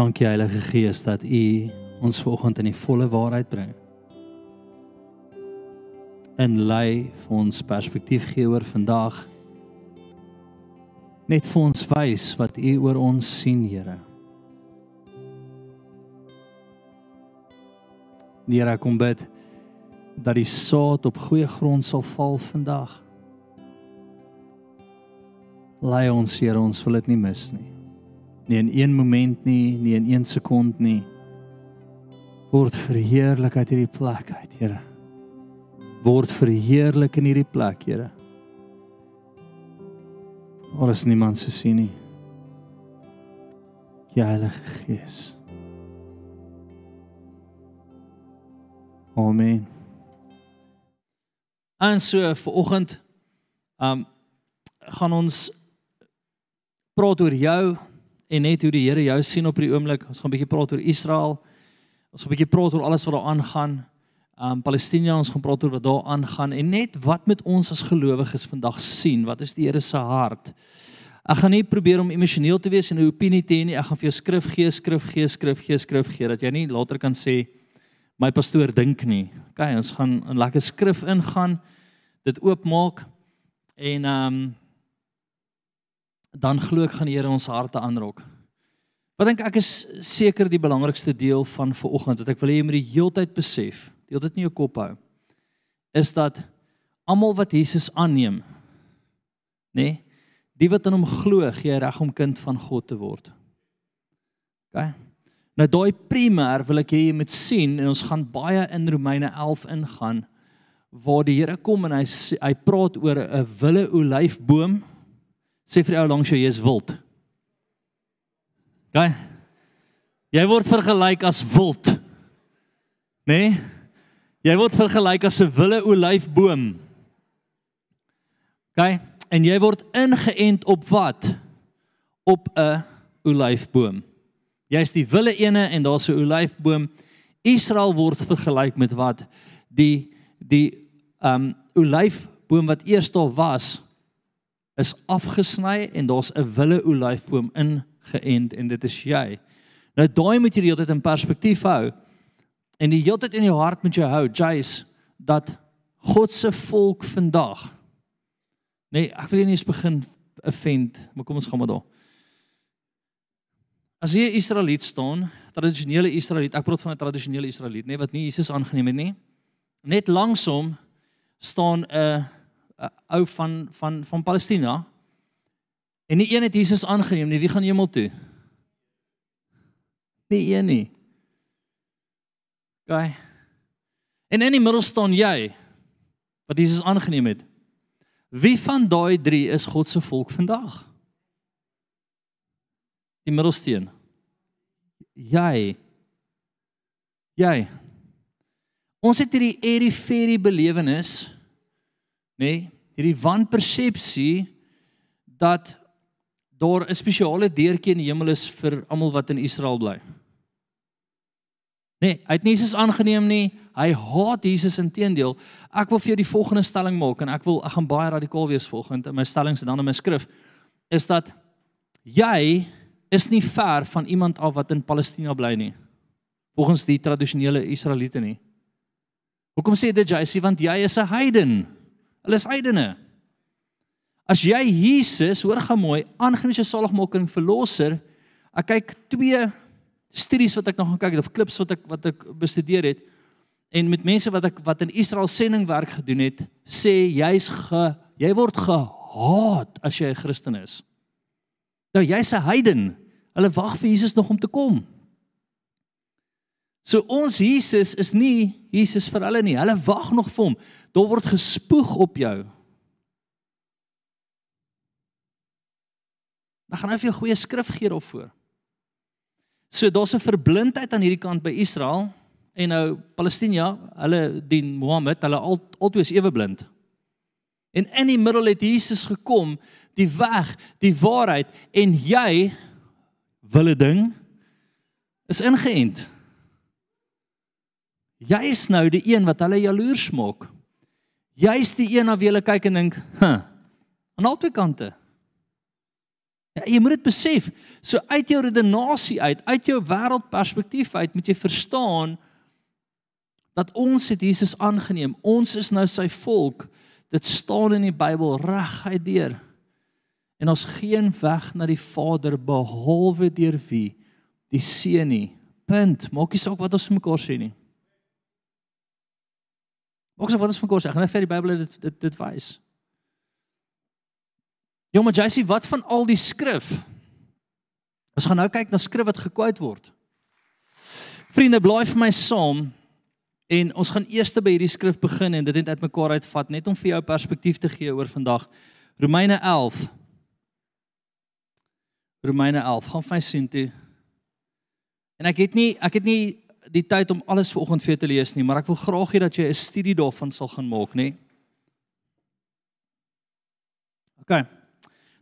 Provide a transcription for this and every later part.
Dankie Heilige Gees dat U ons vanoggend in die volle waarheid bring. En lei vir ons perspektief gee oor vandag. Net vir ons wys wat U oor ons sien, Here. Here, kom bid dat die saad op goeie grond sal val vandag. Lei ons, Here, ons wil dit nie mis nie nie in een moment nie, nie in een sekond nie. Word verheerlik uit hierdie plek uit, Here. Word verheerlik in hierdie plek, Here. Waar is niemand se sien nie. Ja, Heilige Gees. Amen. En so vir oggend, um gaan ons praat oor jou en net hoe die Here jou sien op hierdie oomblik. Ons gaan 'n bietjie praat oor Israel. Ons gaan 'n bietjie praat oor alles wat daar aangaan. Um Palestina, ons gaan praat oor wat daar aangaan en net wat met ons as gelowiges vandag sien. Wat is die Here se hart? Ek gaan nie probeer om emosioneel te wees en 'n opinie te hê nie. Ek gaan vir jou skrif gee, skrif gee, skrif gee, skrif gee dat jy nie later kan sê my pastoor dink nie. OK, ons gaan 'n lekker skrif ingaan, dit oopmaak en um dan glo ek gaan die Here ons harte aanrok. Wat dink ek is seker die belangrikste deel van vanoggend wat ek wil hê jy moet die heeltyd besef, deel dit in jou kop hou, is dat almal wat Jesus aanneem, nê, nee, die wat in hom glo, gee reg om kind van God te word. OK. Nou daai primêr wil ek hê jy moet sien en ons gaan baie in Romeine 11 ingaan waar die Here kom en hy hy praat oor 'n wille olyfboom Sê vir die ou langs jou jy is wild. Gaan. Jy word vergelyk as wild. Né? Nee? Jy word vergelyk as 'n wille olyfboom. Gaan. En jy word ingeënt op wat? Op 'n olyfboom. Jy's die wille ene en daar's 'n olyfboom. Israel word vergelyk met wat? Die die um olyfboom wat eers daar was is afgesny en daar's 'n wille olyfboom ingeënt en dit is jy. Nou daai moet jy die hele tyd in perspektief hou. En die hele tyd in jou hart moet jy hou, Jace, dat God se volk vandag Nee, ek wil nie eens begin offend, maar kom ons gaan maar daar. As jy 'n Israeliet staan, tradisionele Israeliet, ek praat van 'n tradisionele Israeliet, nê, nee, wat nie Jesus aangeneem het nie. Net langsom staan 'n uh, ou van van van Palestina. En nie een het Jesus aangeneem nie. Wie gaan hemel toe? Nie een nie. Gaan. En in die middel staan jy wat Jesus aangeneem het. Wie van daai 3 is God se volk vandag? Die middelsteen. Jy. Jy. Ons het hierdie eriferi belewenis nê, nee, hierdie wanpersepsie dat daar 'n spesiale deurtjie in die hemel is vir almal wat in Israel bly. Nee, hy het nie Jesus aangeneem nie. Hy haat Jesus inteendeel. Ek wil vir jou die volgende stelling maak en ek wil ek gaan baie radikaal wees volgens in my stellings en dan in my skrif is dat jy is nie ver van iemand af wat in Palestina bly nie. Volgens die tradisionele Israeliete nie. Hoekom sê dit? Sê want jy is 'n heiden. Hulle is heidene. As jy Jesus, hoor gou mooi, aangeneem as jou saligmaker en verlosser, ek kyk twee studies wat ek nog gaan kyk of klips wat ek wat ek bestudeer het en met mense wat ek wat in Israel sendingwerk gedoen het, sê jy's ge jy word gehaat as jy 'n Christen is. Nou jy's 'n heiden. Hulle wag vir Jesus nog om te kom. So ons Jesus is nie Jesus vir hulle nie. Hulle wag nog vir hom. Daar word gespoeg op jou. Dan gaan hy vir jou goeie skrif gee daarvoor. So daar's 'n verblindheid aan hierdie kant by Israel en nou Palestina, hulle dien Mohammed, hulle al altyd ewe blind. En in die middel het Jesus gekom, die weg, die waarheid en jy wille ding is ingeënt. Jy is nou die een wat hulle jaloers maak. Jy's die een na wie hulle kyk en dink, "Huh, aan albei kante." Ja, jy moet dit besef. So uit jou redenasie uit, uit jou wêreldperspektief uit, moet jy verstaan dat ons het Jesus aangeneem. Ons is nou sy volk. Dit staan in die Bybel reguit deur. En ons geen weg na die Vader behalwe deur wie? Die Seun nie. Punt. Maak nie saak wat ons mekaar sê nie. Maak saak wat ons mekaar sê. Gaan net vir die Bybel dit dit dit wys. Ja, maar Jessie, wat van al die skrif? Ons gaan nou kyk na skrif wat gekwout word. Vriende, blaai vir my saam en ons gaan eers by hierdie skrif begin en dit net uitmekaar uitvat net om vir jou perspektief te gee oor vandag. Romeine 11 Romeine 11. Gaan vir my sien toe. En ek het nie ek het nie die tyd om alles vanoggend vir jou te lees nie, maar ek wil graag hê dat jy 'n studie daarvan sal gaan maak, nê? OK.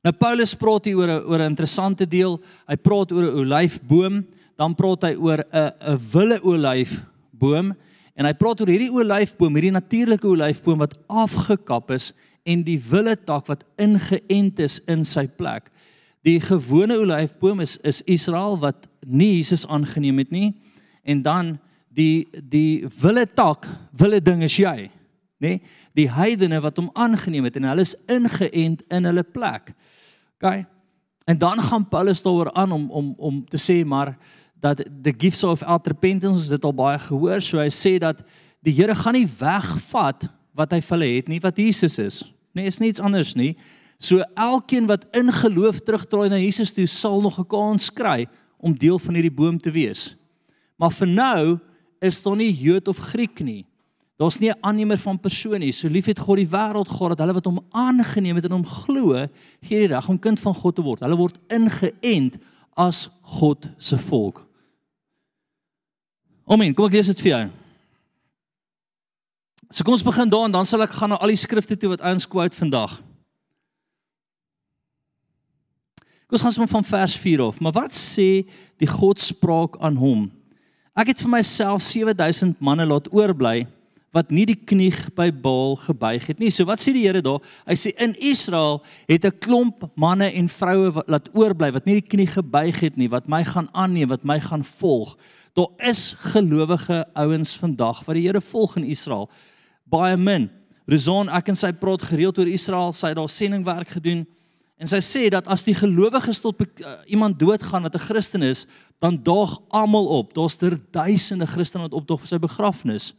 Nou Paulus praat hier oor 'n oor 'n interessante deel. Hy praat oor 'n olyfboom, dan praat hy oor 'n 'n wille olyfboom en hy praat oor hierdie olyfboom, hierdie natuurlike olyfboom wat afgekap is en die wille tak wat ingeënt is in sy plek. Die gewone olyfboom is is Israel wat nie Jesus aangeneem het nie. En dan die die wille tak, wille ding is jy, nê? Die heidene wat hom aangeneem het en hulle is ingeënt in hulle plek. OK. En dan gaan Paulus daaroor aan om om om te sê maar dat the gifts of repentance dit al baie gehoor, so hy sê dat die Here gaan nie wegvat wat hy vir hulle het nie wat Jesus is. Nee, is niks anders nie. So elkeen wat in geloof terugdraai na Jesus toe sal nog 'n kans kry om deel van hierdie boom te wees. Maar vir nou is daar nie Jood of Griek nie. Daar's nie 'n aannemer van persoon nie. So lief het God die wêreld gehad dat hulle wat hom aangeneem het en hom glo, gee die reg om kind van God te word. Hulle word ingeënt as God se volk. Amen. Kom ek lees dit vir jou. So kom ons begin daar en dan sal ek gaan na al die skrifte toe wat ons quote vandag. Ons gaan sommer van vers 4 af. Maar wat sê die God spraak aan hom? Ek het vir myself 7000 manne laat oorbly wat nie die knie by Baal gebuig het nie. So wat sê die Here daar? Hy sê in Israel het 'n klomp manne en vroue wat laat oorbly wat nie die knie gebuig het nie, wat my gaan aanneem, wat my gaan volg. Daar is gelowige ouens vandag wat die Here volg in Israel. Baie min. Rezon ek en sy praat gereeld oor Israel, sy het daar sendingwerk gedoen. En sy sê dat as die gelowiges tot uh, iemand doodgaan wat 'n Christen is, dan daag almal op. Daar's er duisende Christene wat opdaag vir sy begrafnis.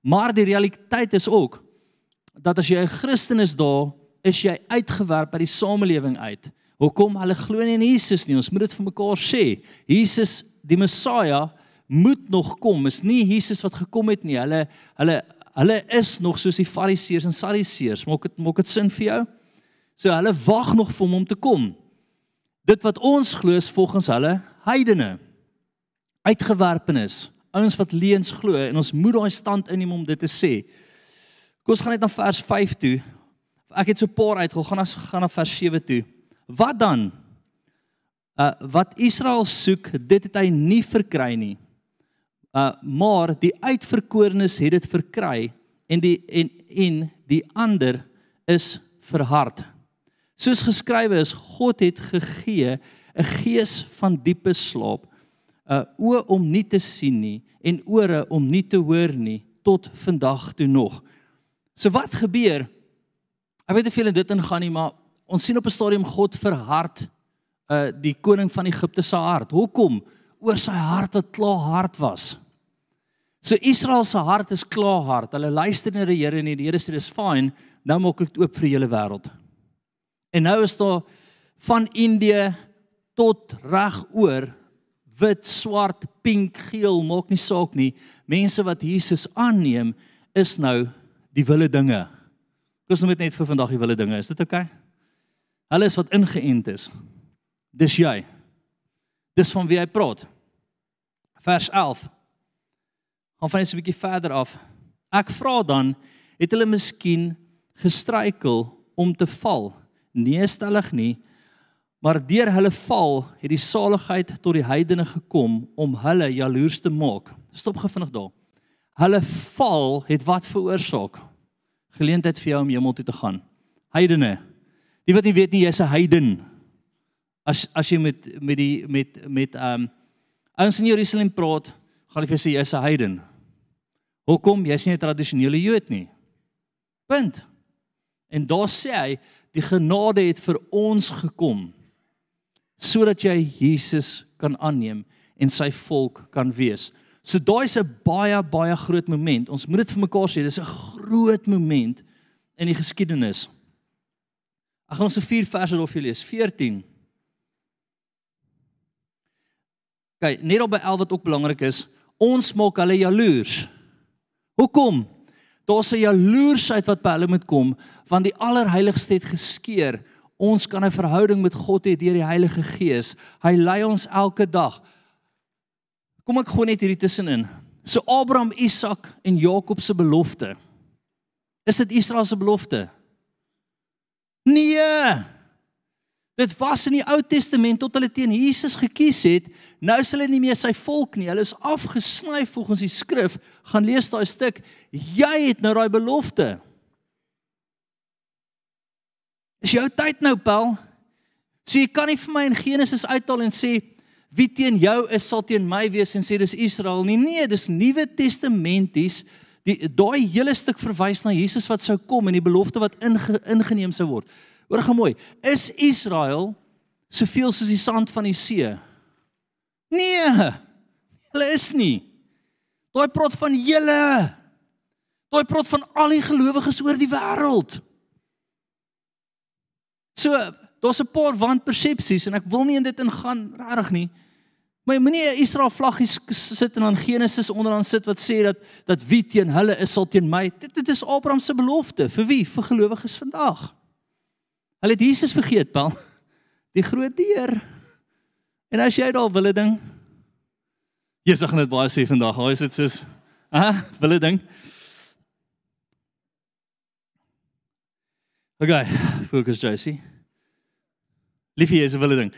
Maar die realiteit is ook dat as jy 'n Christen is daar, is jy uitgewerp by die samelewing uit. Hoekom? Hulle glo nie in Jesus nie. Ons moet dit vir mekaar sê. Jesus, die Messia, moet nog kom. Is nie Jesus wat gekom het nie. Hulle hulle hulle is nog soos die Fariseërs en Sadduseërs. Maak dit maak dit sin vir jou? So hulle wag nog vir hom om te kom. Dit wat ons glo is volgens hulle heidene. Uitgewerpenis, ouens wat leuns glo en ons moet daai stand inneem om dit te sê. Kom ons gaan net na vers 5 toe. Ek het so 'n paar uitgehou, gaan ons gaan na vers 7 toe. Wat dan? Uh wat Israel soek, dit het hy nie verkry nie. Uh maar die uitverkorenes het dit verkry en die en en die ander is verhard. Soos geskrywe is, God het gegee 'n gees van diepe slaap, 'n oë om nie te sien nie en ore om nie te hoor nie tot vandag toe nog. So wat gebeur? Ek weet nie veel in dit ingaan nie, maar ons sien op 'n stadium God verhard uh die koning van Egipte se hart. Hoekom? Oor sy hart wat klaar hard was. So Israel se hart is klaar hard. Hulle luister na die Here en die Here sê dis fyn, nou maak ek dit oop vir hele wêreld. En nou is daar van Indië tot reg oor wit, swart, pink, geel, maak nie saak nie. Mense wat Jesus aanneem is nou die wille dinge. Ons moet net vir vandag die wille dinge. Is dit oukei? Okay? Hulle is wat ingeënt is. Dis jy. Dis van wie hy praat. Vers 11. Gaan van net 'n bietjie verder af. Ek vra dan, het hulle miskien gestruikel om te val? Nee stellig nie maar deur hulle val het die saligheid tot die heidene gekom om hulle jaloers te maak stop gevinnig daar hulle val het wat veroorsaak geleentheid vir jou om hemel toe te gaan heidene die wat nie weet nie jy's 'n heiden As as jy met met die met met ehm um, ouens in Jerusalem praat, gaan hulle vir sê jy's 'n heiden. Hoekom? Jy's nie 'n tradisionele Jood nie. Punt. En daar sê hy, die genade het vir ons gekom sodat jy Jesus kan aanneem en sy volk kan wees. So daai's 'n baie baie groot moment. Ons moet dit vir mekaar sê, dis 'n groot moment in die geskiedenis. Ek gaan ons se vier verse daarof lees. 14. Kyk, net op by 11 wat ook belangrik is, ons maak hulle jaloers. Hoekom? Daar's 'n jaloersheid wat by hulle moet kom, want die allerheiligste het geskeur. Ons kan 'n verhouding met God hê deur die Heilige Gees. Hy lei ons elke dag. Kom ek gou net hierdie tussenin. So Abraham, Isak en Jakob se belofte. Is dit Israel se belofte? Nee. Dit was in die Ou Testament tot hulle teen Jesus gekies het. Nou is hulle nie meer sy volk nie. Hulle is afgesny volgens die skrif. Gaan lees daai stuk. Jy het nou daai belofte. Is jou tyd nou, Paul? Sê jy kan nie vir my in Genesis uithaal en sê wie teen jou is sal teen my wees en sê dis Israel nie. Nee, dis Nuwe Testamenties. Die daai hele stuk verwys na Jesus wat sou kom en die belofte wat inge, ingeneem sou word. Hoor gou mooi. Is Israel soveel soos die sand van die see? Nee. Hulle is nie. Daai praat van julle. Daai praat van al die gelowiges oor die wêreld. So daar's 'n paar wanpersepsies en ek wil nie in dit ingaan regtig nie. Maar moenie 'n Israel vlaggie sit en dan Genesis onderaan sit wat sê dat dat wie teen hulle is sal teen my. Dit dit is Abraham se belofte vir wie? Vir gelowiges vandag. Hulle het Jesus vergeet, Paul. Die groot deur. En as jy daar wille ding Jesus gaan dit baie sê vandag. Hoe is dit soos? Ah, wille ding. Okay, focus Josie. Liefie is 'n wille ding.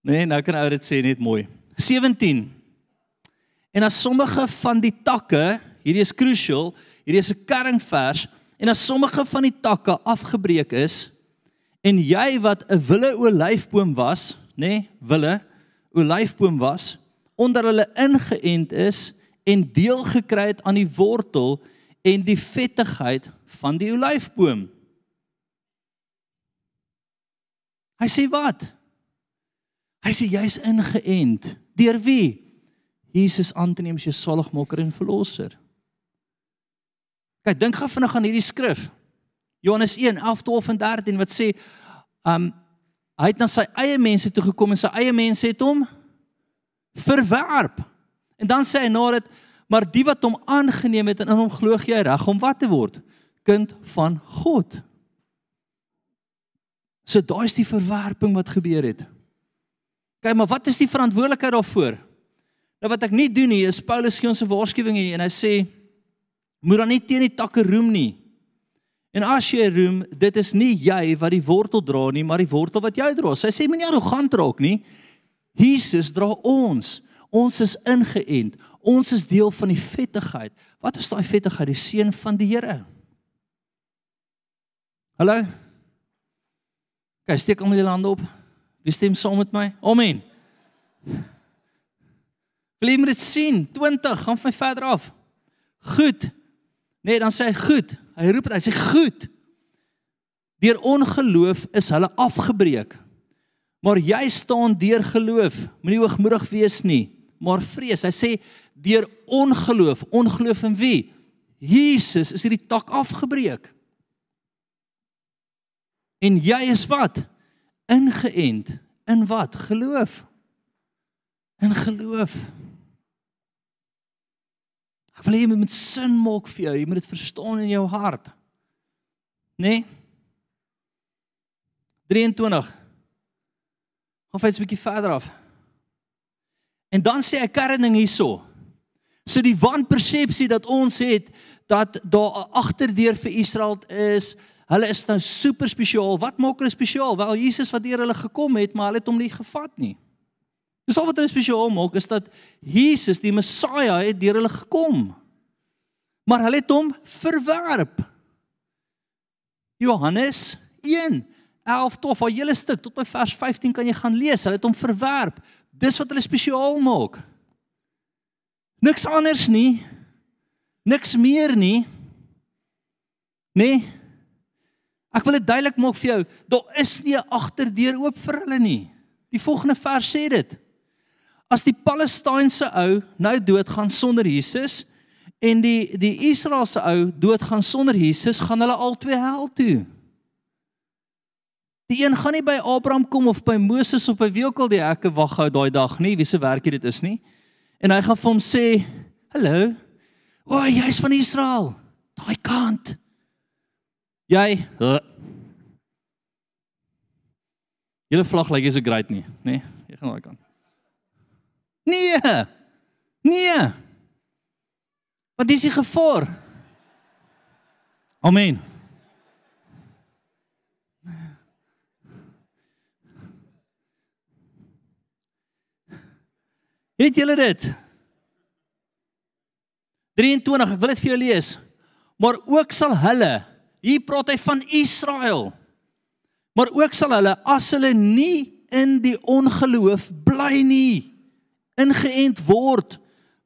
Nee, nou kan ou dit sê net mooi. 17. En as sommige van die takke, hierdie is crucial, hierdie is 'n kernvers, en as sommige van die takke afgebreek is en jy wat 'n wille olyfboom was, nê, nee, wille olyfboom was, onder hulle ingeënt is en deel gekry het aan die wortel en die vettigheid van die olyfboom. Hy sê wat? Hy sê jy's ingeënt. Deur wie? Jesus aan te neem as jou saligmaker en verlosser. Kyk, dink gou vinnig aan hierdie skrif. Johannes 1, 11, 12 en 13 wat sê um hy het na sy eie mense toe gekom en sy eie mense het hom verwerp. En dan sê hy na dit maar die wat hom aangeneem het en in hom glo jy reg om wat te word? Kind van God. So daai is die verwerping wat gebeur het. Kyk, maar wat is die verantwoordelikheid daarvoor? Nou wat ek nie doen nie is Paulus gee ons 'n waarskuwing hier en hy sê moet dan nie teen die takke roem nie. En as jy roem, dit is nie jy wat die wortel dra nie, maar die wortel wat jy dra. Hy sê moenie arrogant raak nie. Jesus dra ons. Ons is ingeënt. Ons is deel van die vettigheid. Wat is daai vettigheid? Die seën van die Here. Hallo. Kyk, steek almal julle hande op. Wie stem saam met my? Amen. Wil jy dit sien? 20, gaan van verder af. Goed. Nee, dan sê hy goed. Hy roep dit, hy sê goed. Deur ongeloof is hulle afgebreek. Maar jy staan deur geloof. Moenie hoogmoedig wees nie, maar vrees. Hy sê deur ongeloof, ongeloof in wie? Jesus is hierdie tak afgebreek. En jy is wat? Ingeënt in wat? Geloof. In geloof. Ek wil hê jy moet sin maak vir jou. Jy moet dit verstaan in jou hart. Né? Nee? 23. Gaan vir 'n bietjie verder af. En dan sê ek kerning hierso. So die wanpersepsie dat ons het dat daar agterdeur vir Israel is, Hulle is nou super spesiaal. Wat maak hulle spesiaal? Wel Jesus wat deur hulle gekom het, maar hulle het hom nie gevat nie. Dis al wat hulle spesiaal maak is dat Jesus, die Messia, het deur hulle gekom. Maar hulle het hom verwerp. Johannes 1. 11 tot haar hele stuk tot by vers 15 kan jy gaan lees. Hulle het hom verwerp. Dis wat hulle spesiaal maak. Niks anders nie. Niks meer nie. Nee. Ek wil dit duidelik maak vir jou, daar is nie 'n agterdeur oop vir hulle nie. Die volgende vers sê dit. As die Palestynse ou nou doodgaan sonder Jesus en die die Israeliese ou doodgaan sonder Jesus, gaan hulle albei hel toe. Die een gaan nie by Abraham kom of by Moses of by wie ook al die hekke wag hou daai dag nie, wie se werk dit is nie. En hy gaan vir hom sê, "Hallo. O, oh, jy's van Israel. Daai kant." Jy uh, Julle vlag lyk like so great nie, nê? Nee, jy gaan daai kant. Nee. Nee. Wat is die gevaar? Amen. Het julle dit? 23, ek wil dit vir jou lees. Maar ook sal hulle, hier praat hy van Israel. Maar ook sal hulle as hulle nie in die ongeloof bly nie, ingeënt word,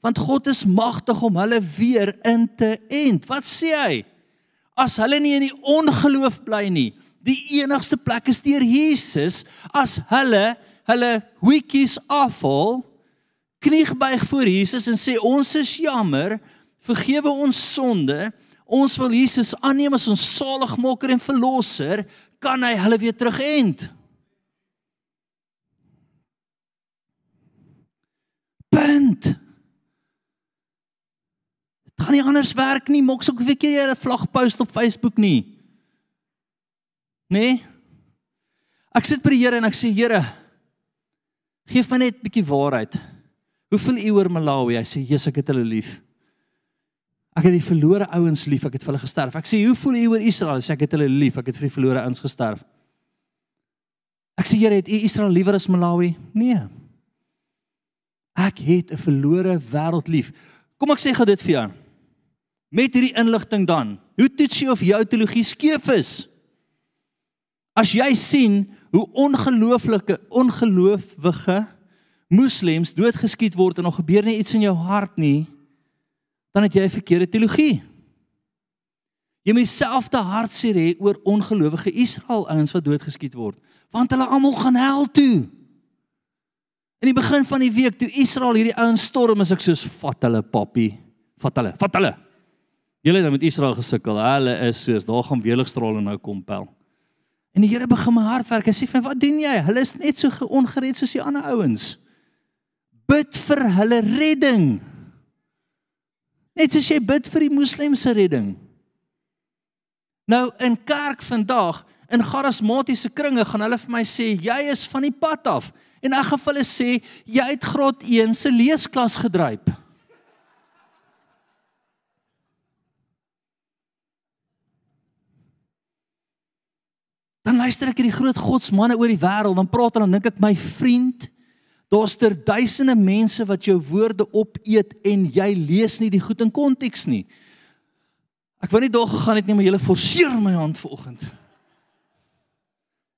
want God is magtig om hulle weer in te ent. Wat sê hy? As hulle nie in die ongeloof bly nie, die enigste plek is deur Jesus, as hulle hulle wietjies afhaal, kniegebuig voor Jesus en sê ons is jammer, vergewe ons sonde. Ons wil Jesus aanneem as ons saligmaker en verlosser, kan hy hulle weer terugend. Punt. Dit gaan nie anders werk nie. Maak suk 'n bietjie 'n vlag post op Facebook nie. Nee. Ek sit by die Here en ek sê Here, gee my net 'n bietjie waarheid. Hoe voel u oor Malawi? Hy sê, "Jesus, ek het hulle lief." Ek het die verlore ouens lief, ek het vir hulle gesterf. Ek sê, "Hoe voel u oor Israel?" Hy sê, "Ek het hulle lief, ek het vir die verlore ouens gesterf." Ek sê, "Here, het u Israel liewer as Malawi?" Nee. Ek het 'n verlore wêreld lief. Kom ek sê gou dit vir jou. Met hierdie inligting dan, hoe toets jy of jou teologie skeef is? As jy sien hoe ongelooflike ongeloofwige moslems doodgeskiet word en nog gebeur nie iets in jou hart nie, dan het jy 'n verkeerde teologie. Jy moet dieselfde hartseer hê oor ongelowige Israel ouens wat doodgeskiet word, want hulle almal gaan hel toe. In die begin van die week toe Israel hierdie ouens storm, is ek soos vat hulle papi, vat hulle, vat hulle. Julle het nou met Israel gesukkel. Hulle is soos daar gaan weerligstrale nou kom pel. En die Here begin my hart werk. Hy sê vir wat doen jy? Hulle is net so ongered soos die ander ouens bid vir hulle redding. Net soos jy bid vir die moslemse redding. Nou in kerk vandag, in charismatiese kringe gaan hulle vir my sê jy is van die pad af. En ek gaan vir hulle sê jy het graad 1 se leesklas gedryf. Luister ek hierdie groot godsmanne oor die wêreld, dan praat hulle en dink ek my vriend, Daar's ter duisende mense wat jou woorde opeet en jy lees nie die goed in konteks nie. Ek wou nie daar gegaan het nie, maar jy forceer my hand vanoggend.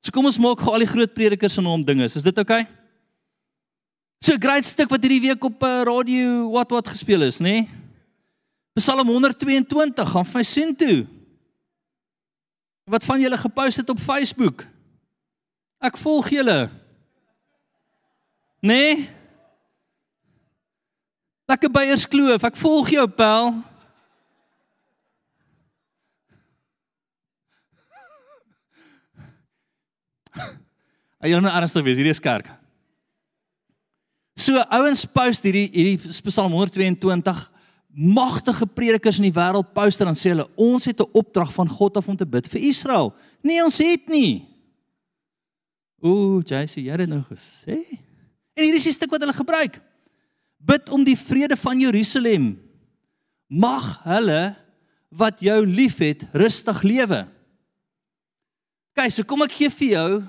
So kom ons maak gou al die groot predikers en hom dinge. Is dit oukei? Okay? So 'n groot stuk wat hierdie week op uh, radio wat wat gespeel is, nê? Psalm 122 gaan vir sien toe. Wat van julle gepost het op Facebook? Ek volg julle. Nee. Lekker byers kloof. Ek volg jou, Pel. Hy is nou ernstig wees, hierdie is kerk. So ouens post hierdie hierdie Psalm 122 magtige predikers in die wêreld poster dan sê hulle ons het 'n opdrag van God af om te bid vir Israel. Nee, ons het nie. Ooh, jy sê jy het nou gesê. En hier is die stuk wat hulle gebruik. Bid om die vrede van Jerusalem. Mag hulle wat jou liefhet rustig lewe. Kyk, so kom ek gee vir jou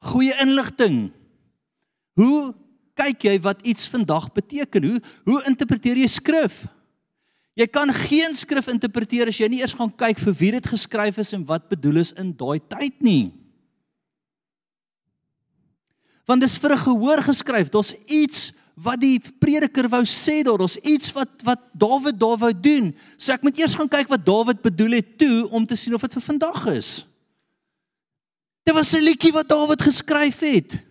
goeie inligting. Hoe kyk jy wat iets vandag beteken? Hoe hoe interpreteer jy skrif? Jy kan geen skrif interpreteer as jy nie eers gaan kyk vir wie dit geskryf is en wat bedoel is in daai tyd nie. Want dis vir 'n gehoor geskryf. Daar's iets wat die prediker wou sê daar, daar's iets wat wat Dawid daar wou doen. So ek moet eers gaan kyk wat Dawid bedoel het toe om te sien of dit vir vandag is. Dit was 'n liedjie wat Dawid geskryf het.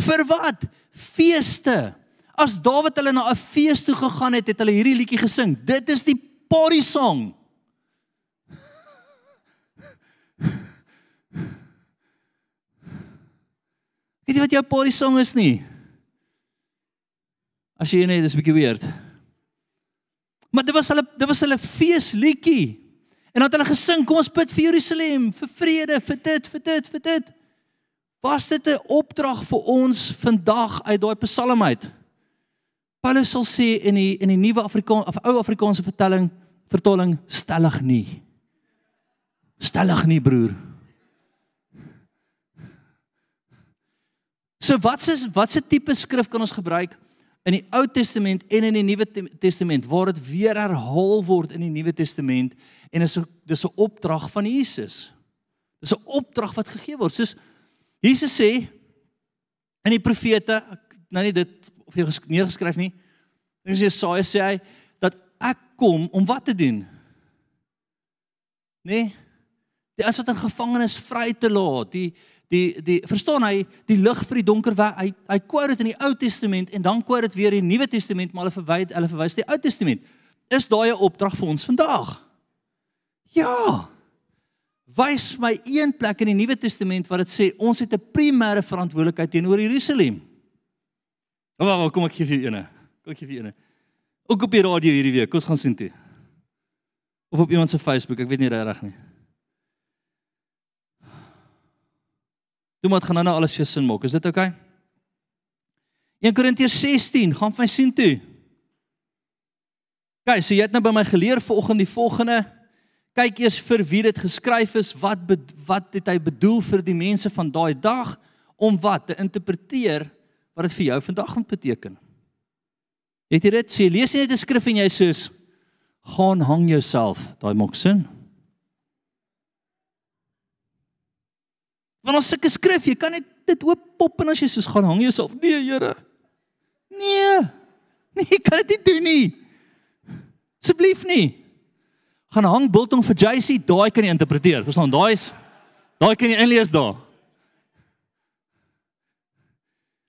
Vir wat? Feeste. As Dawid hulle na 'n fees toe gegaan het, het hulle hierdie liedjie gesing. Dit is die party song. Weet jy wat jou party song is nie? As jy net is 'n bietjie weird. Maar dit was hulle dit was hulle feesliedjie. En dan het hulle gesing, kom ons bid vir Jerusalem, vir vrede, vir dit, vir dit, vir dit. Was dit 'n opdrag vir ons vandag uit daai Psalm uit? Paulus sal sê in die in die nuwe Afrikaans of ou Afrikaanse vertelling vertaling stellig nie. Stellig nie, broer. So wat is wat se tipe skrif kan ons gebruik in die Ou Testament en in die Nuwe Testament waar dit weer herhaal word in die Nuwe Testament en is 'n dis 'n opdrag van Jesus. Dis 'n opdrag wat gegee word. Soos Jesus sê in die profete, nou nie dit of jy neergeskryf nie. In Jesaja sê hy dat ek kom om wat te doen? Nee. Die as wat in gevangenis vry te laat, die die die verstaan hy die lig vir die donker weg hy hy quote dit in die Ou Testament en dan quote dit weer in die Nuwe Testament maar hulle verwys hulle verwys die Ou Testament is daai 'n opdrag vir ons vandag ja wys my een plek in die Nuwe Testament waar dit sê ons het 'n primêre verantwoordelikheid teenoor Jerusalem wag wag kom ek gee vir jou eene kom ek gee vir jou eene ook op die radio hierdie week kom ons gaan sien toe of op iemand se Facebook ek weet nie reg nie Toe moet gaan nou nou alles vir sin maak. Is dit oukei? Okay? 1 Korintiërs 16, gaan vir my sien toe. Kyk, so jy het nou by my geleer vanoggend die volgende. Kyk eers vir wie dit geskryf is, wat wat het hy bedoel vir die mense van daai dag om wat te interpreteer wat dit vir jou vandag moet beteken. Het jy dit? Sê lees jy net 'n skrif en jy sê gaan hang jouself. Daai maak sin. Want ons sulke skrif, jy kan net dit oop pop en as jy soos gaan hang jouself. Nee, Here. Nee. Nee, kan dit nie doen nie. Asseblief nie. Gaan hang biltong vir JC, daai kan jy interpreteer. Verstaan, daai is daai kan jy inlees daar.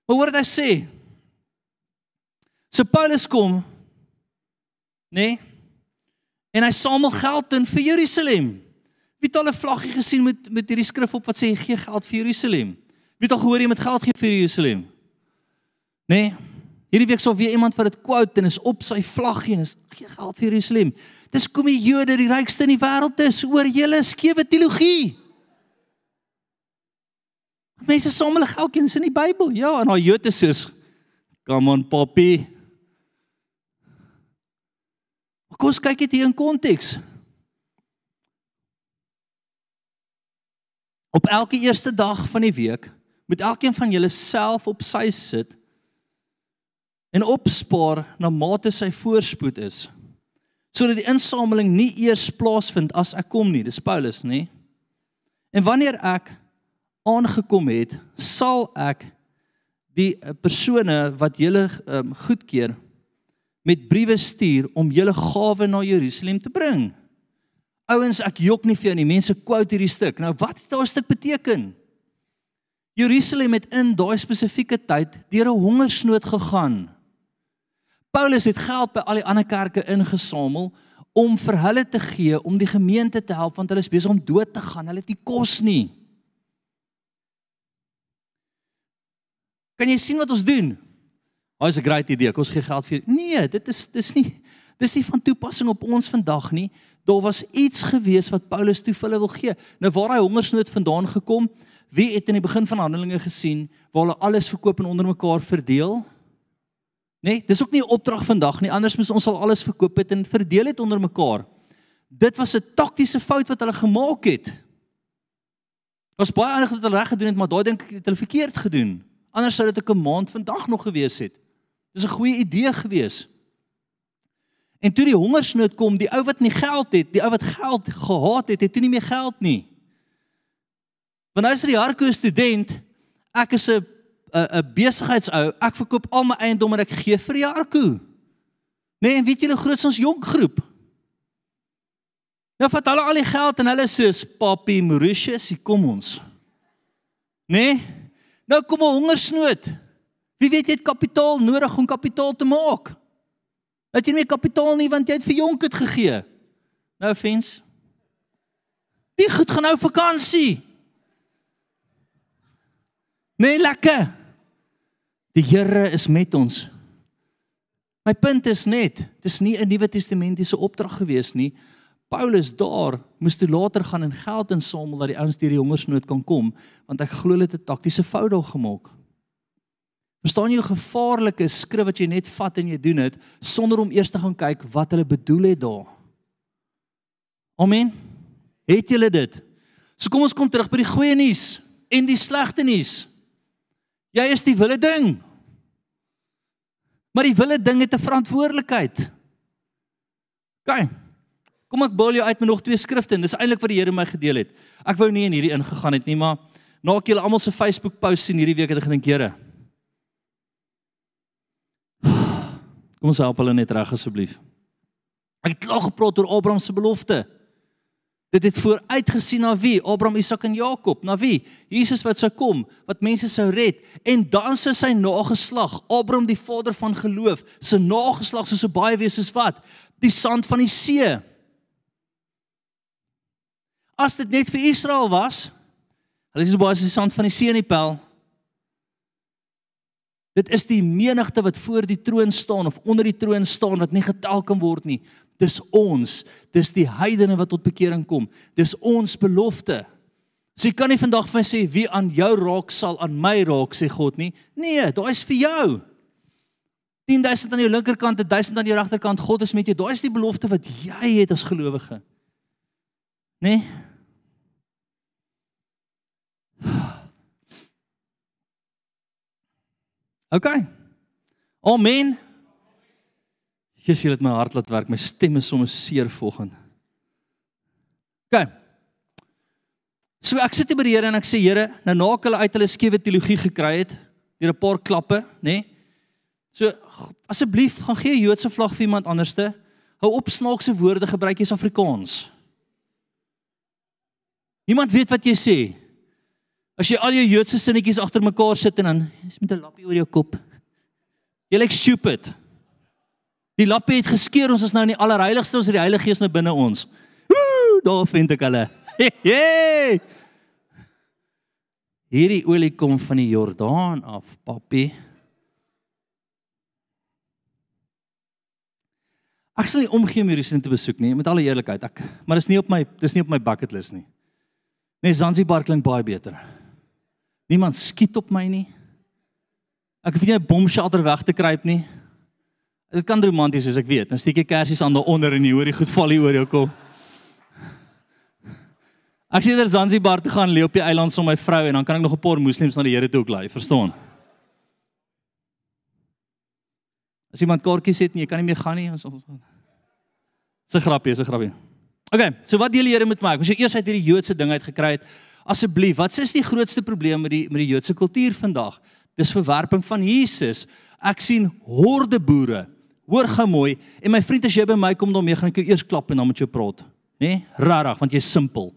Maar hoor wat hy sê. So Paulus kom, nê? Nee, en hy samel geld in vir Jerusalem. Wie het al 'n vlaggie gesien met met hierdie skrif op wat sê gee geld vir Jerusalem? Wie het al gehoor jy moet geld gee vir Jerusalem? Nê? Nee? Hierdie week sou weer iemand wat dit quote en is op sy vlaggie en is gee geld vir Jerusalem. Dis kom die Jode die rykste in die wêreld is oor julle skewe teologie. Mense samel geldjies in die Bybel. Ja, en daai Jode sê Come on, poppy. Kom ons kyk dit hier in konteks. Op elke eerste dag van die week moet elkeen van julle self op sy sit en opspaar na mate sy voorspoed is sodat die insameling nie eers plaasvind as ek kom nie dis Paulus nê en wanneer ek aangekom het sal ek die eh, persone wat julle um, goedkeur met briewe stuur om julle gawe na Jerusalem te bring Ouens, ek jok nie vir jou nie. Mense quote hierdie stuk. Nou wat het daai stuk beteken? Jerusalem het in daai spesifieke tyd deur 'n hongersnood gegaan. Paulus het geld by al die ander kerke ingesamel om vir hulle te gee om die gemeente te help want hulle is besig om dood te gaan. Hulle het nie kos nie. Kan jy sien wat ons doen? Daai is 'n great idee. Kom ons gee geld vir. Nee, dit is dis nie dis nie van toepassing op ons vandag nie daar was iets gewees wat Paulus toe vir hulle wil gee. Nou waar hy hongersnood vandaan gekom, wie het in die begin van Handelinge gesien waar hulle alles verkoop en onder mekaar verdeel? Nee, dis ook nie 'n opdrag vandag nie. Anders moet ons sal alles verkoop het en verdeel het onder mekaar. Dit was 'n taktiese fout wat hulle gemaak het. Was baie ander wat hulle reg gedoen het, maar daai dink ek het hulle verkeerd gedoen. Anders sou dit 'n maand vandag nog gewees het. Dis 'n goeie idee gewees. En toe die hongersnood kom, die ou wat nie geld het, die ou wat geld gehad het, het toe nie meer geld nie. Want nou is die Harko student, ek is 'n 'n besigheidsou, ek verkoop al my eiendom en ek gee vir die Harko. Nee, en weet julle groot ons jonk groep. Nou vat hulle al die geld en hulle sê, "Papi Mauritius, kom ons." Nee? Nou kom 'n hongersnood. Wie weet jy het kapitaal nodig om kapitaal te maak? Het jy nie kapitaal nie want jy het vir jonk dit gegee. Nou fens. Die goed gaan nou vakansie. Nee, lekker. Die Here is met ons. My punt is net, dit is nie 'n Nuwe Testamentiese opdrag gewees nie. Paulus daar moes toe later gaan en geld insamel dat die ouens deur die hongersnood kan kom, want ek glo dit het 'n taktiese fout daar gemaak. Verstaan jy hoe gevaarlik is skrif wat jy net vat en jy doen dit sonder om eers te gaan kyk wat hulle bedoel het daar. Amen. Het julle dit? So kom ons kom terug by die goeie nuus en die slegte nuus. Jy is die wille ding. Maar die wille ding het 'n verantwoordelikheid. OK. Kom ek bol jou uit met nog twee skrifte en dis eintlik wat die Here my gedeel het. Ek wou nie in hierdie ingegaan het nie, maar na ek julle almal se Facebook post sien hierdie week het ek gedink, Here. Kom ons help hulle net reg asseblief. Ek het klaar gepraat oor Abraham se belofte. Dit het vooruitgesien na wie? Abraham, Isak en Jakob. Na wie? Jesus wat sou kom, wat mense sou red. En dan se sy nageslag, Abraham die vader van geloof, se nageslag sou so baie wees soos wat? Die sand van die see. As dit net vir Israel was, hulle is so baie soos die sand van die see in die pel. Dit is die menigte wat voor die troon staan of onder die troon staan wat nie getel kan word nie. Dis ons, dis die heidene wat tot bekering kom. Dis ons belofte. So jy kan nie vandag vir my sê wie aan jou raak sal aan my raak sê God nie. Nee, daai is vir jou. 10000 aan jou linkerkant en 1000 aan jou regterkant. God is met jou. Daai is die belofte wat jy het as gelowige. Nee. OK. Amen. Jesus, jy het my hart laat werk. My stem is sommer seer volgens. OK. So ek sit by die Here en ek sê Here, nou na hulle uit hulle skewe teologie gekry het, deur 'n paar klappe, nê? Nee? So asseblief gaan gee 'n Joodse vlag vir iemand anderste. Hou op snaakse woorde gebruik jy's Afrikaans. Niemand weet wat jy sê. As jy al jou Joodse sinnetjies agter mekaar sit en dan is met 'n lappie oor jou kop. Jy lyk stupid. Die lappie het geskeur, ons is nou in die allerheiligste, ons het die Heilige Gees nou binne ons. Woe, daar vind ek hulle. Hey! Hierdie olie kom van die Jordaan af, papie. Ek sal nie omgee om Jerusalem te besoek nie, met alle eerlikheid. Ek, maar dis nie op my dis nie op my bucket list nie. Nee, Zanzibar klink baie beter. Niemand skiet op my nie. Ek hoef nie 'n bomshelter weg te kruip nie. Dit kan romanties wees, ek weet. Dan steek jy kersies aan daaronder en jy hoor die goed val hier oor jou kop. Ek sê daar Zanzibar te gaan lê op die eiland saam met my vrou en dan kan ek nog 'n paar moslems na die Here toe ook laai, verstaan? As iemand kaartjies het en jy kan nie meer gaan nie, ons. Dis 'n grapie, dis 'n grapie. OK, so wat deel die Here met my? As jy eers uit hierdie Joodse ding uit gekry het, asseblief, wat is die grootste probleem met die met die Joodse kultuur vandag? Dis verwerping van Jesus. Ek sien horde boere Hoor gou mooi en my vriend as jy by my kom dan mee gaan ek jou eers klap en dan met jou praat, nê? Nee? Rarig want jy's simpel.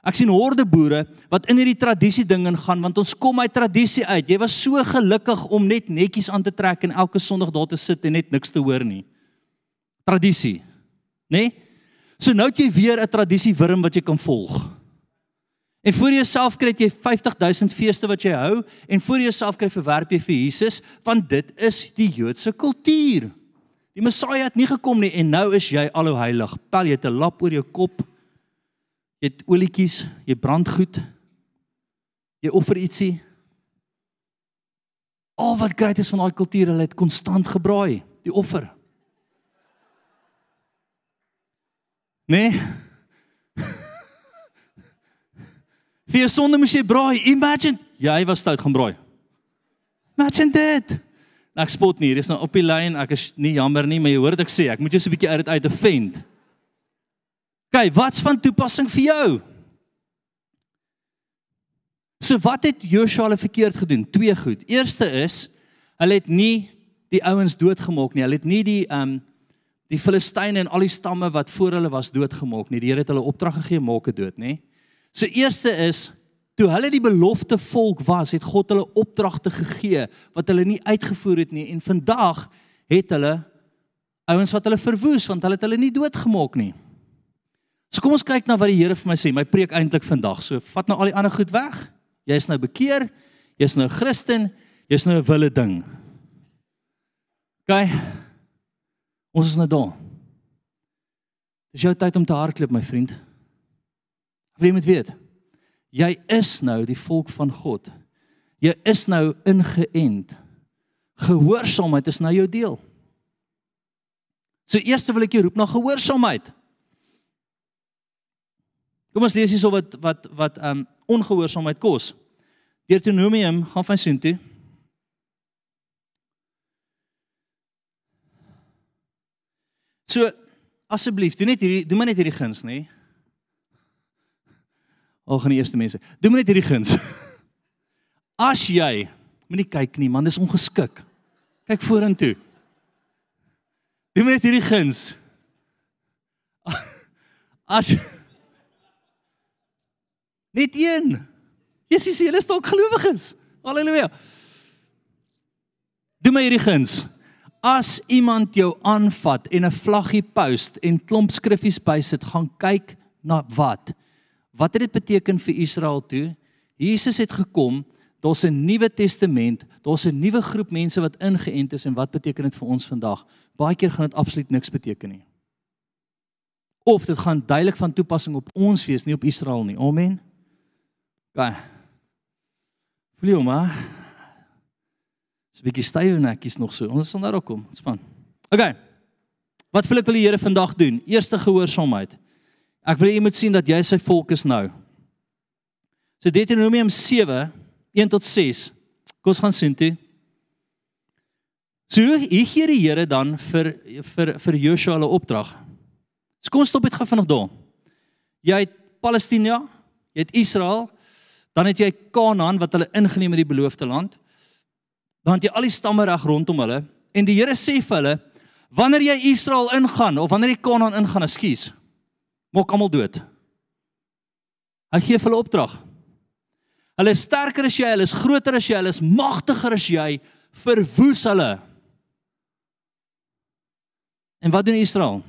Ek sien horde boere wat in hierdie tradisie ding ingaan want ons kom uit tradisie uit. Jy was so gelukkig om net netjies aan te trek en elke Sondag daar te sit en net niks te hoor nie. Tradisie. Nê? Nee? So nou het jy weer 'n tradisie wurm wat jy kan volg. En vir jouself kry jy 50000 feeste wat jy hou en vir jouself kry verwerp jy vir Jesus want dit is die Joodse kultuur. Die Messia het nie gekom nie en nou is jy alou heilig. Pel jy het 'n lap oor jou kop. Jy het olietjies, jy brand goed. Jy offer ietsie. Al wat great is van daai kultuur, hulle het konstant gebraai, die offer. Nee. Vir sonde moes jy braai. Imagine, jy was stout gaan braai. Imagine dit. Ek spot nie, hier is nou op die lyn. Ek is nie jammer nie, maar jy hoor wat ek sê. Ek moet jou so 'n bietjie uit dit uit defend. Kyk, wat's van toepassing vir jou? So wat het Joshua hulle verkeerd gedoen? Twee goed. Eerste is hulle het nie die ouens doodgemaak nie. Hulle het nie die ehm um, die Filistyne en al die stamme wat voor hulle was doodgemaak nie. Die Here het hulle opdrag gegee maak dit dood, nê? So eerste is toe hulle die belofte volk was, het God hulle opdragte gegee wat hulle nie uitgevoer het nie en vandag het hulle ouens wat hulle verwoes want hulle het hulle nie doodgemaak nie. So kom ons kyk na wat die Here vir my sê. My preek eintlik vandag. So vat nou al die ander goed weg. Jy is nou bekeer. Jy's nou 'n Christen. Jy's nou 'n wille ding. OK. Ons is nou daar. Dis jou tyd om te hardloop, my vriend. Wie moet weet? Jy is nou die volk van God. Jy is nou ingeënt. Gehoorsaamheid is nou jou deel. So eers wil ek jou roep na gehoorsaamheid. Kom ons lees hierso wat wat wat um ongehoorsaamheid kos. Deuteronomium gaan van sien toe. So asseblief, doen net hierdie doen maar net hierdie guns, nê? Al gaan die eerste mense. Doen net hierdie guns. As jy moenie kyk nie, man, dis ongeskik. Kyk vorentoe. Doen net hierdie guns. As net een. Jesus, jy is dalk gelowiges. Halleluja. Doen my hierdie guns. As iemand jou aanvat en 'n vlaggie post en klomp skriffies bysit, gaan kyk na wat. Wat het dit beteken vir Israel toe? Jesus het gekom, daar's 'n Nuwe Testament, daar's 'n nuwe groep mense wat ingeënt is en wat beteken dit vir ons vandag? Baie keer gaan dit absoluut niks beteken nie. Of dit gaan duidelik van toepassing op ons wees, nie op Israel nie. Amen. Voel jy maar? 'n bietjie stywe nekkies nog so. Ons sal nou daar kom. Span. OK. Wat wil ek wil die Here vandag doen? Eerste gehoorsaamheid. Ek wil jy moet sien dat jy sy volk is nou. So Deuteronomium 7 1 tot 6. Kom ons gaan sien toe. So hier gee die Here dan vir vir vir Joshua 'n opdrag. So kom stop dit gou vanaand daar. Jy het Palestina, jy het Israel, dan het jy Kanaan wat hulle ingeneem het die beloofde land dan het jy al die stamme reg rondom hulle en die Here sê vir hulle wanneer jy Israel ingaan of wanneer jy Kanaan ingaan, ekskuus, maak almal dood. Hy gee vir hulle opdrag. Hulle is sterker as jy, hulle is groter as jy, hulle is magtiger as jy, verwoes hulle. En wat doen Israel?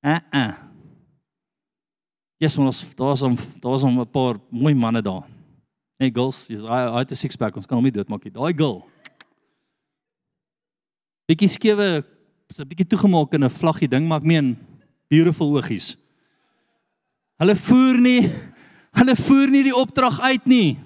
Uh. Uh. Yes, ons daar's 'n daar's 'n paar mooi manne daar. Hey girls, jy's hy het 'n six pack, ons kan hom nie doodmaak nie. Daai girl. Bietjie skewe, 'n bietjie toegemaak in 'n vlaggie ding, maar ek meen beautiful oogies. Hulle voer nie hulle voer nie die opdrag uit nie.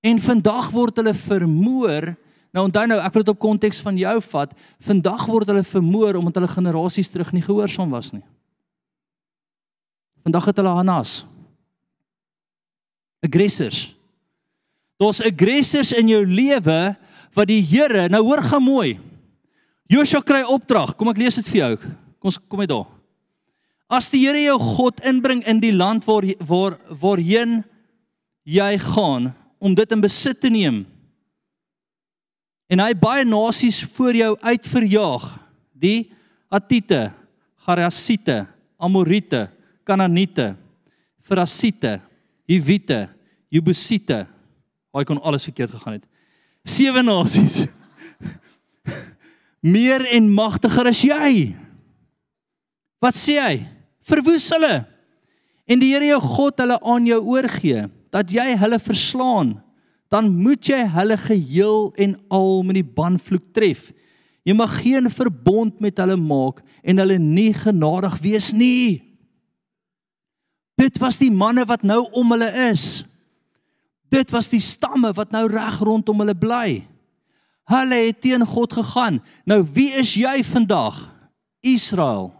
En vandag word hulle vermoor. Nou onthou nou, ek wil dit op konteks van jou vat. Vandag word hulle vermoor omdat hulle generasies terug nie gehoorsaam was nie. Vandag het hulle Hannas. Aggressors. Daar's aggressors in jou lewe wat die Here, nou hoor gaan mooi. Joshua kry opdrag. Kom ek lees dit vir jou. Kom ons kom net daar. As die Here jou God inbring in die land waar waar waarheen jy gaan om dit in besit te neem. En hy baie nasies voor jou uitverjaag. Die Attite, Garasiete, Amorite, Kanaaniete, Ferasiete, Hiwite, Jebusite. Hy kon alles verkeerd gegaan het. Sewe nasies. Meer en magtiger as jy. Wat sê hy? Verwoes hulle. En die Here jou God hulle aan jou oorgee dat jy hulle verslaan, dan moet jy hulle geheel en al met die banvloek tref. Jy mag geen verbond met hulle maak en hulle nie genadig wees nie. Dit was die manne wat nou om hulle is. Dit was die stamme wat nou reg rondom hulle bly. Hulle het teen God gegaan. Nou wie is jy vandag? Israel.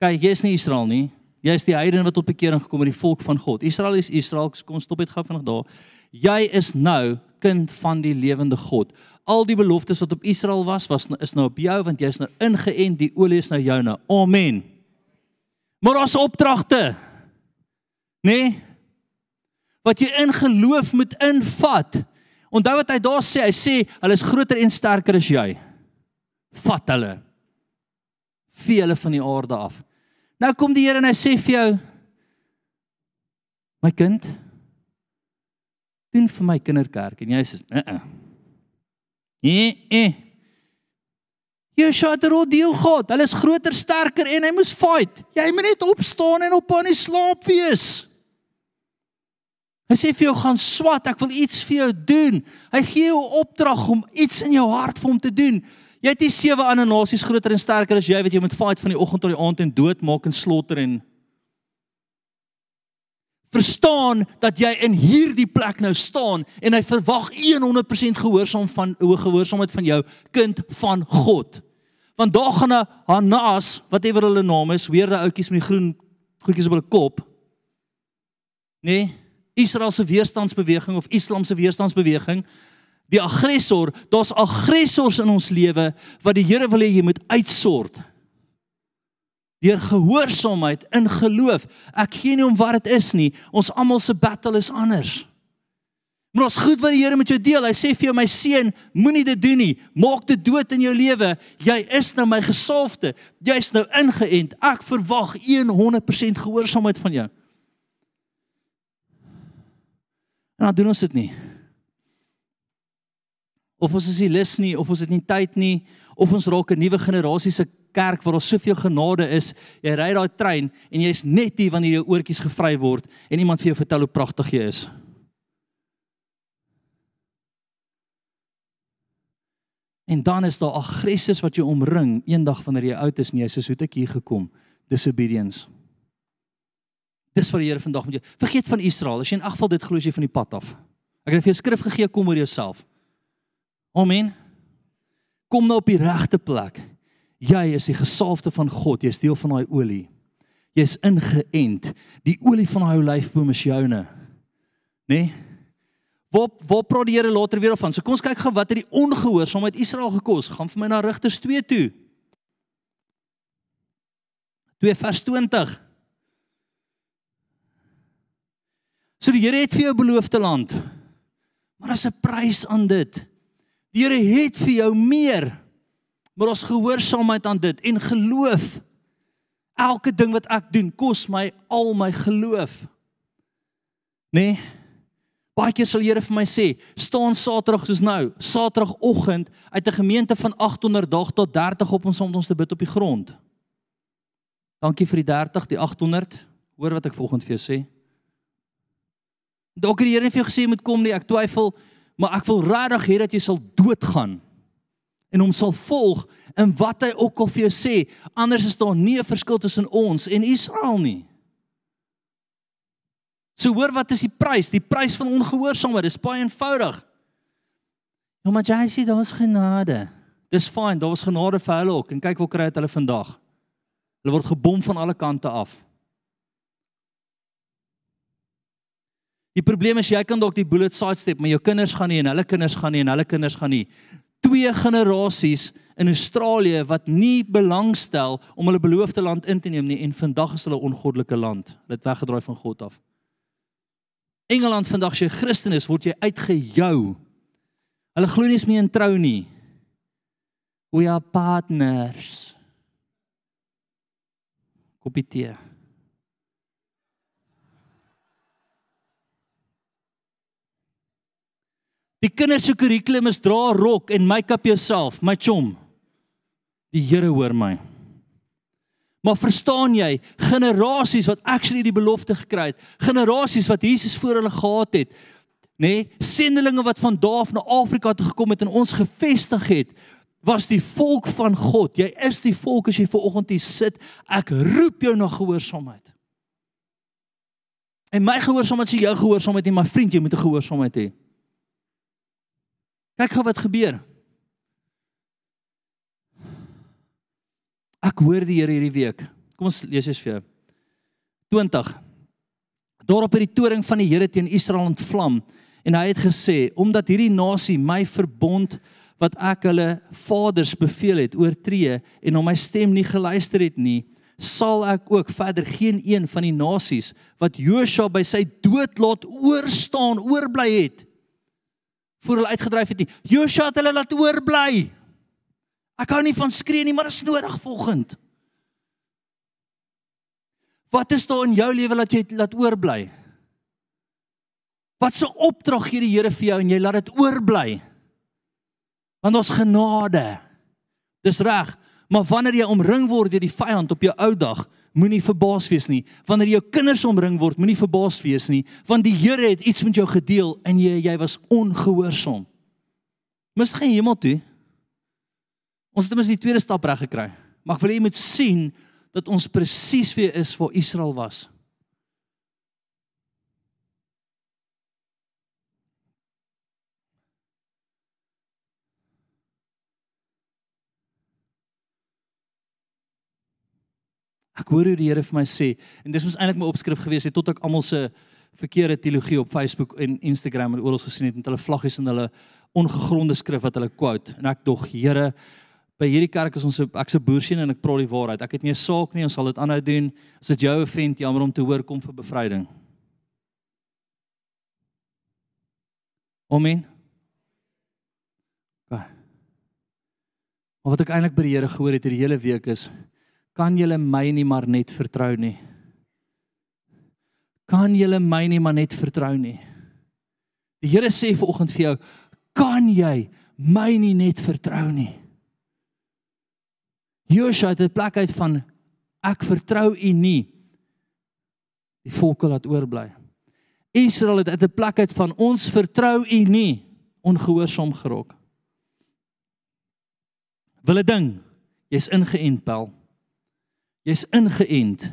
Kyk, jy is nie Israel nie. Jy is die heidene wat tot bekering gekom het, die volk van God. Israel is Israel. Kom stop dit gou vinnig daar. Jy is nou kind van die lewende God. Al die beloftes wat op Israel was, was is nou op jou want jy's nou ingeënt, die olie is nou joune. Amen. Maar daar's opdragte. Nê? Nee? Wat jy in geloof moet invat. Onthou wat hy daar sê, hy sê hulle is groter en sterker as jy. Vat hulle. Vee hulle van die aarde af. Nou kom die Here en hy sê vir jou My kind, doen vir my kinderkerk en jy sê, "Uh uh." Eh eh. Jy skat er deel God. Hulle is groter, sterker en hy moes fight. Jy moet net opstaan en op aan die slaap wees. Hy sê vir jou gaan swat, ek wil iets vir jou doen. Hy gee jou 'n opdrag om iets in jou hart vir hom te doen. Jy het nie sewe ander nasies groter en sterker as jy wat jy moet fight van die oggend tot die aand en doodmaak en slaughter en verstaan dat jy in hierdie plek nou staan en hy verwag 100% gehoorsaam van gehoorsaamheid van jou kind van God. Want daar gaan 'n Hanas, whatever hulle naam is, weer daai ouetjies met die groen goedjies op hulle kop. Nee, Israel se weerstandsbeweging of Islam se weerstandsbeweging, die aggressor, daar's aggressors in ons lewe wat die Here wil hê jy moet uitsort deur gehoorsaamheid in geloof. Ek gee nie om wat dit is nie. Ons almal se battle is anders. Maar ons goed wat die Here met jou deel. Hy sê vir jou my seun, moenie dit doen nie. Maak dit dood in jou lewe. Jy is nou my gesalfde. Jy's nou ingeënt. Ek verwag 100% gehoorsaamheid van jou. En dan doen ons dit nie. Of ons is nie lus nie, of ons het nie tyd nie, of ons raak 'n nuwe generasie se kerk waar daar soveel genade is. Jy ry daai trein en jy's net hier wanneer jou oortjies gevry word en iemand vir jou vertel hoe pragtig jy is. En dan is daar aggressors wat jou omring eendag wanneer jy oud is en jy sê hoe het ek hier gekom? Disobedience. Dis wat die Here vandag met jou. Vergeet van Israel. As jy in ag geval dit glo jy van die pad af. Ek het vir jou skrif gegee kom oor jouself. Amen. Kom nou op die regte plek. Jy is die gesalfde van God, jy's deel van daai olie. Jy's ingeënt. Die olie van daai olyfboom is joune. Né? Nee? Waar waar praat die Here later weer van? So kom ons kyk gou wat het die ongehoorsaam met Israel gekos. Gaan vir my na Rigters 2 toe. 2 vers 20. So die Here het vir jou beloofde land. Maar daar's 'n prys aan dit. Die Here het vir jou meer maar ons gehoorsaamheid aan dit en geloof. Elke ding wat ek doen kos my al my geloof. Nê? Nee? Baie keer sal die Here vir my sê, staan Saterdag soos nou, Saterdagoggend uit 'n gemeente van 800 dag tot 30 op ons om ons te bid op die grond. Dankie vir die 30, die 800. Hoor wat ek volgende vir jou sê. Dalk het die Here vir jou gesê moet kom nie, ek twyfel, maar ek wil regtig hê dat jy sal doodgaan en hom sal volg in wat hy ook al vir jou sê. Anders is daar nie 'n verskil tussen ons en Israel nie. So hoor wat is die prys? Die prys van ongehoorsaamheid. Dis baie eenvoudig. Ja, maar jy sê daar's genade. Dis fyn, daar was genade vir hulle ook en kyk hoe kry dit hulle vandag. Hulle word gebom van alle kante af. Die probleem is jy kan dalk die bullet sidestep, maar jou kinders gaan nie en hulle kinders gaan nie en hulle kinders gaan nie twee generasies in Australië wat nie belangstel om hulle beloofde land in te neem nie en vandag is hulle ongoddelike land. Hulle het weggedraai van God af. Engeland vandag as jy Christen is, word jy uitgejou. Hulle glo nie eens meer in trou nie. We are partners. Kopie Die kinders se kurrikulum is dra rok en make-up jouself, my chom. Die Here hoor my. Maar verstaan jy, generasies wat actually die belofte gekry het, generasies wat Jesus voor hulle gehad het, nê, nee, sendelinge wat van daar af na Afrika toe gekom het en ons gevestig het, was die volk van God. Jy is die volk as jy ver oggend hier sit. Ek roep jou na gehoorsaamheid. En my gehoorsaamheid is jou gehoorsaamheid nie, my vriend, jy moet 'n gehoorsaamheid hê. Kyk gou wat gebeur. Ek hoor die Here hierdie week. Kom ons lees eens vir jou. 20. Daarop het die toring van die Here teen Israel ontvlam en hy het gesê omdat hierdie nasie my verbond wat ek hulle vaders beveel het oortree en na my stem nie geluister het nie sal ek ook verder geen een van die nasies wat Josua by sy dood laat oorstaan oorbly het voor hulle uitgedryf het nie Josua het hulle laat oorbly ek hou nie van skree nie maar dit is nodig volgend Wat is daar in jou lewe wat jy laat oorbly? Wat 'n so opdrag gee die Here vir jou en jy laat dit oorbly? Want ons genade. Dis reg, maar wanneer jy omring word deur die vyand op jou ou dag, moenie verbaas wees nie. Wanneer jou kinders omring word, moenie verbaas wees nie, want die Here het iets met jou gedeel en jy jy was ongehoorsaam. Mis geen hemel toe. Ons het mos die tweede stap reg gekry. Maar ek wil hê jy moet sien dat ons presies weer is waar Israel was. Hoor hoe die Here vir my sê en dis mos eintlik my opskrif gewees het tot ek almal se verkeerde teologie op Facebook en Instagram en oral gesien het met hulle vlaggies en hulle ongegronde skrif wat hulle quote en ek dog Here by hierdie kerk is ons ek's 'n boerseun en ek praat die waarheid. Ek het nie 'n saak nie, ons sal dit aanhou doen. As dit jou offend, jammer om te hoor kom vir bevryding. Amen. Okay. Maar wat ek eintlik by die Here gehoor het hierdie hele week is kan julle my nie maar net vertrou nie. Kan julle my nie maar net vertrou nie. Die Here sê vanoggend vir jou, kan jy my nie net vertrou nie? Joshua het 'n plek uit van ek vertrou u nie. Die volke laat oorbly. Israel het uit 'n plek uit van ons vertrou u nie ongehoorsaam gerok. Wil 'n ding, jy's ingeënt pel. Jy's ingeënt.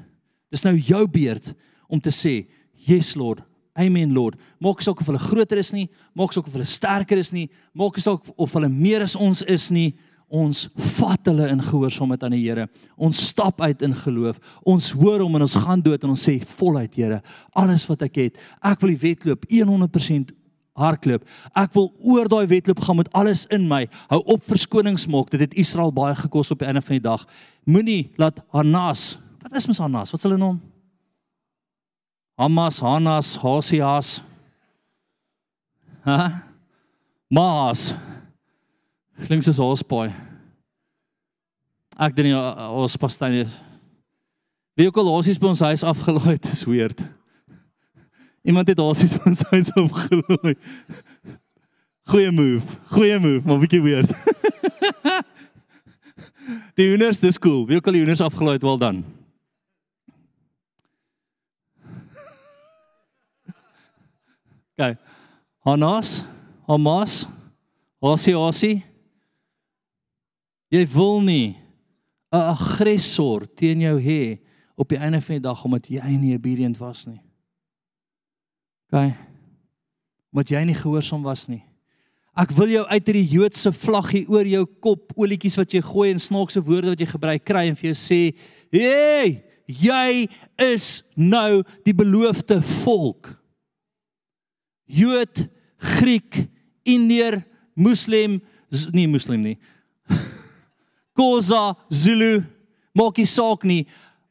Dis nou jou beurt om te sê, "Yes Lord, Amen Lord." Maak saak of hulle groter is nie, maak saak of hulle sterker is nie, maak saak of hulle meer as ons is nie ons vat hulle in gehoorsaamheid aan die Here. Ons stap uit in geloof. Ons hoor hom en ons gaan dood en ons sê voluit Here, alles wat ek het, ek wil die wedloop 100% hardloop. Ek wil oor daai wedloop gaan met alles in my. Hou op verskonings maak. Dit het Israel baie gekos op die einde van die dag. Moenie laat Hanas, wat is mos Hanas? Wat is hulle naam? Hamas, Hanas, Hosias. Ha? Maas. Klink soos Hospaai. Ek dink ons pastyn is. Wie ook al hosies by ons huis afgelaai het, is weird. Iemand het hosies by ons huis afgelaai. Goeie move. Goeie move, maar bietjie weird. die hoenders dis cool. Wie ook al die hoenders afgelaai het, wel dan. Kyk. Hanas, Hamas, Hosie Hosie. Jy wil nie 'n aggressor teen jou hê op die einde van die dag omdat jy nie obedient was nie. OK. Omdat jy nie gehoorsaam was nie. Ek wil jou uit hierdie Joodse vlaggie oor jou kop, olietjies wat jy gooi en snaakse woorde wat jy gebruik kry en vir jou sê, "Hey, jy is nou die beloofde volk." Jood, Griek, Indiër, Moslem, nie Moslem nie. Khoza, Zulu, maak nie saak nie.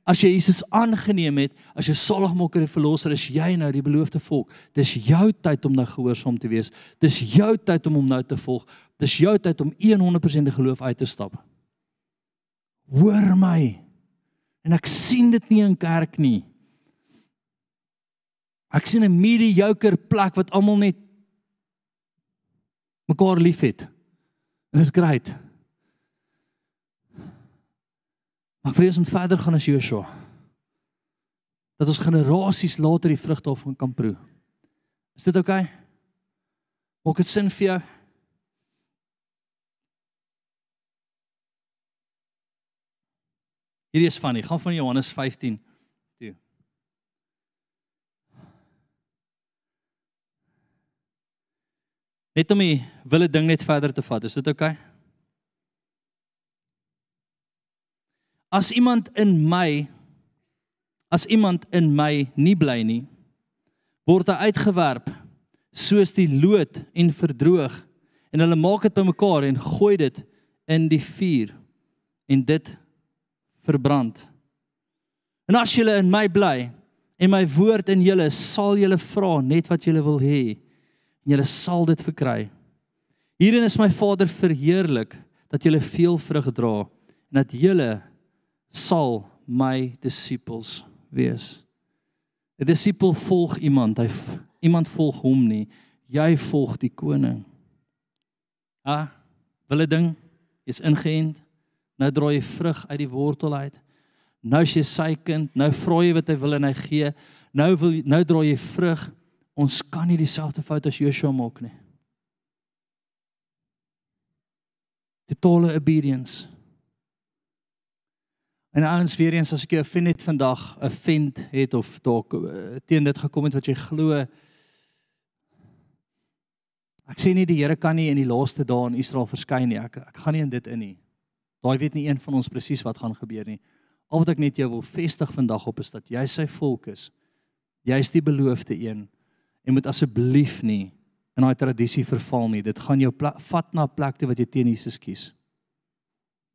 As jy Jesus aangeneem het, as jy saligmaker en verlosser is, jy nou die beloofde volk. Dis jou tyd om nou gehoorsaam te wees. Dis jou tyd om hom nou te volg. Dis jou tyd om 100% geloof uit te stap. Hoor my. En ek sien dit nie in kerk nie. Ek sien 'n mediocre plek wat almal net mekaar liefhet. En dit is great. Maar ek vrees om verder gaan as Joshua. Dat ons generasies later die vrug daarvan kan proe. Is dit oukei? Okay? Maak dit sin vir jou? Hierdie is van, gaan van Johannes 15 toe. Net om die wille ding net verder te vat, is dit oukei? Okay? As iemand in my as iemand in my nie bly nie, word hy uitgewerp soos die lood en verdroog en hulle maak dit bymekaar en gooi dit in die vuur en dit verbrand. En as julle in my bly en my woord in julle sal julle vra net wat julle wil hê en julle sal dit verkry. Hierin is my Vader verheerlik dat julle veel vrug dra en dat julle sal my disippels wees. 'n Disipel volg iemand, hy iemand volg hom nie. Jy volg die koning. Ah, wil 'n ding is ingeënt. Nou draai jy vrug uit die wortel uit. Nou is jy sy kind, nou vra jy wat hy wil en hy gee. Nou wil nou draai jy vrug. Ons kan nie dieselfde fout as Joshua maak nie. Totale obedience. En ouens weer eens as ek jou vind het vandag 'n vent het of dalk uh, teen dit gekom het wat jy glo Ek sê nie die Here kan nie in die laaste dae in Israel verskyn nie. Ek ek gaan nie in dit in nie. Daai weet nie een van ons presies wat gaan gebeur nie. Al wat ek net jou wil vestig vandag op is dat jy sy volk is. Jy is die beloofde een. En moet asseblief nie in daai tradisie verval nie. Dit gaan jou vat na 'n plek toe wat jy teen Jesus kies.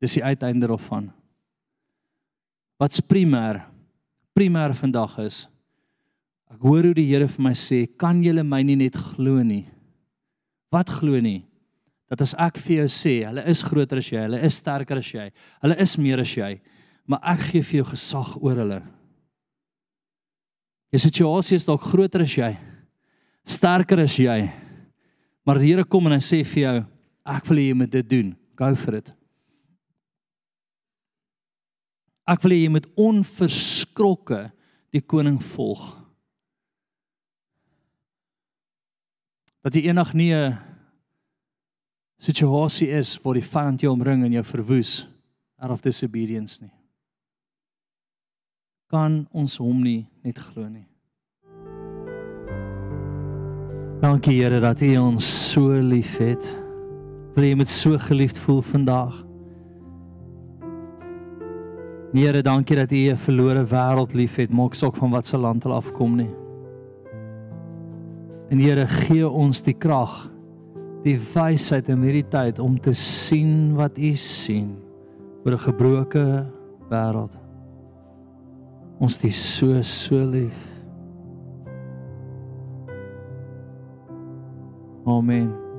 Dis die uiteinde daarvan wat's primêr primêr vandag is ek hoor hoe die Here vir my sê kan julle my nie net glo nie? Wat glo nie? Dat as ek vir jou sê hulle is groter as jy hulle is sterker as jy hulle is meer as jy maar ek gee vir jou gesag oor hulle. Jou situasie is dalk groter as jy sterker as jy maar die Here kom en hy sê vir jou ek wil hê jy moet dit doen. Go for it Ek wil hê jy moet onverskrokke die koning volg. Dat jy eendag nie 'n situasie is waar die vyand jou omring en jou verwoes out of disobedience nie. Kan ons hom nie net glo nie. Dankie Here dat U ons so liefhet. Wil jy met so geliefd voel vandag? Here, dankie dat U 'n verlore wêreld liefhet, maak saak van wat se land hulle afkom nie. En Here, gee ons die krag, die wysheid in hierdie tyd om te sien wat U sien oor 'n gebroke wêreld. Ons is so so lief. Amen.